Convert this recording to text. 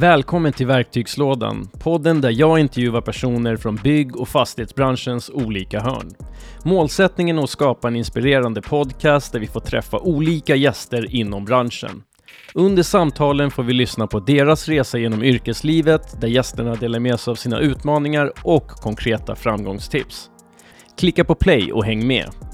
Välkommen till Verktygslådan, podden där jag intervjuar personer från bygg och fastighetsbranschens olika hörn. Målsättningen är att skapa en inspirerande podcast där vi får träffa olika gäster inom branschen. Under samtalen får vi lyssna på deras resa genom yrkeslivet där gästerna delar med sig av sina utmaningar och konkreta framgångstips. Klicka på play och häng med!